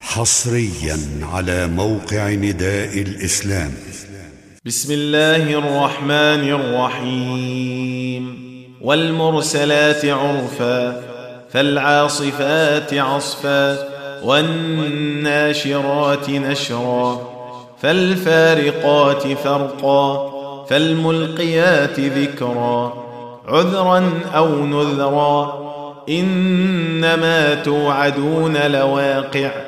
حصريا على موقع نداء الإسلام. بسم الله الرحمن الرحيم. والمرسلات عرفا فالعاصفات عصفا والناشرات نشرا فالفارقات فرقا فالملقيات ذكرا. عذرا أو نذرا إنما توعدون لواقع.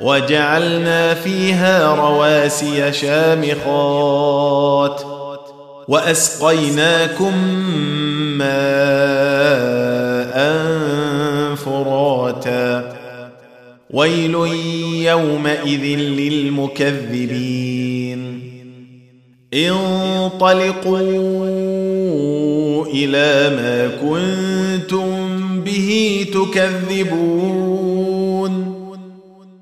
وجعلنا فيها رواسي شامخات وأسقيناكم ماء فراتا. ويل يومئذ للمكذبين. انطلقوا إلى ما كنتم به تكذبون.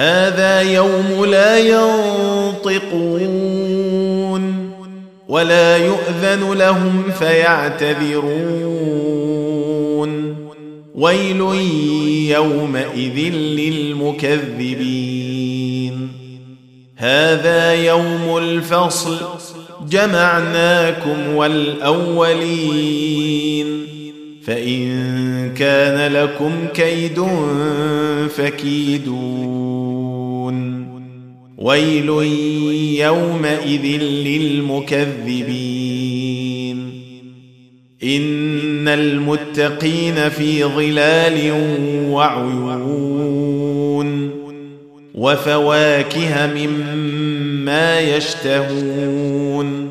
هذا يوم لا ينطقون ولا يؤذن لهم فيعتذرون. ويل يومئذ للمكذبين. هذا يوم الفصل جمعناكم والأولين. فإن كان لكم كيد فكيدون. ويل يومئذ للمكذبين. إن المتقين في ظلال وعيون. وفواكه مما يشتهون.